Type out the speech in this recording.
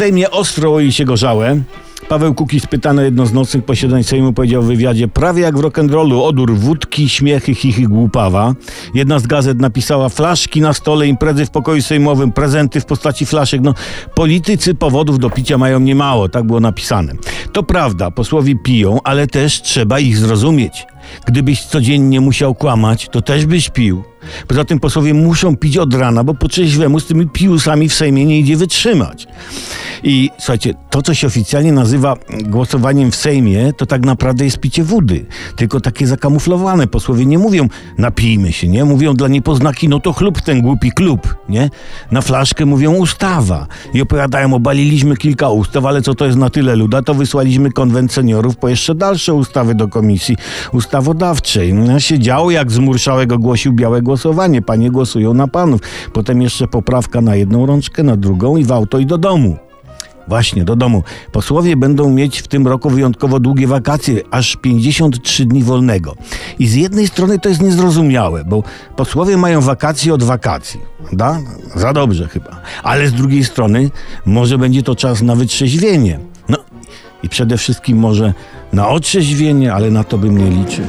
Sejmie ostro łoi się gorzałe. Paweł Kukiz pytany jedno z nocnych posiedzeń Sejmu powiedział w wywiadzie prawie jak w rock'n'rollu, odór wódki, śmiechy, chichy, głupawa. Jedna z gazet napisała flaszki na stole, imprezy w pokoju sejmowym, prezenty w postaci flaszek. No, politycy powodów do picia mają niemało, tak było napisane. To prawda, posłowie piją, ale też trzeba ich zrozumieć. Gdybyś codziennie musiał kłamać, to też byś pił. Poza tym posłowie muszą pić od rana, bo po trzeźwemu z tymi piłusami w Sejmie nie idzie wytrzymać. I słuchajcie, to co się oficjalnie nazywa głosowaniem w Sejmie, to tak naprawdę jest picie wody. Tylko takie zakamuflowane. Posłowie nie mówią napijmy się, nie? Mówią dla niepoznaki, no to chlub ten głupi klub, nie? Na flaszkę mówią ustawa. I opowiadają, obaliliśmy kilka ustaw, ale co to jest na tyle luda, to wysłaliśmy konwent seniorów po jeszcze dalsze ustawy do komisji ustawodawczej. No, się działo, jak z Murszałek ogłosił białe głosowanie. Panie głosują na panów. Potem jeszcze poprawka na jedną rączkę, na drugą i w auto i do domu. Właśnie, do domu. Posłowie będą mieć w tym roku wyjątkowo długie wakacje, aż 53 dni wolnego. I z jednej strony to jest niezrozumiałe, bo posłowie mają wakacje od wakacji. Da? Za dobrze chyba. Ale z drugiej strony może będzie to czas na wytrzeźwienie. No i przede wszystkim może na otrzeźwienie, ale na to bym nie liczył.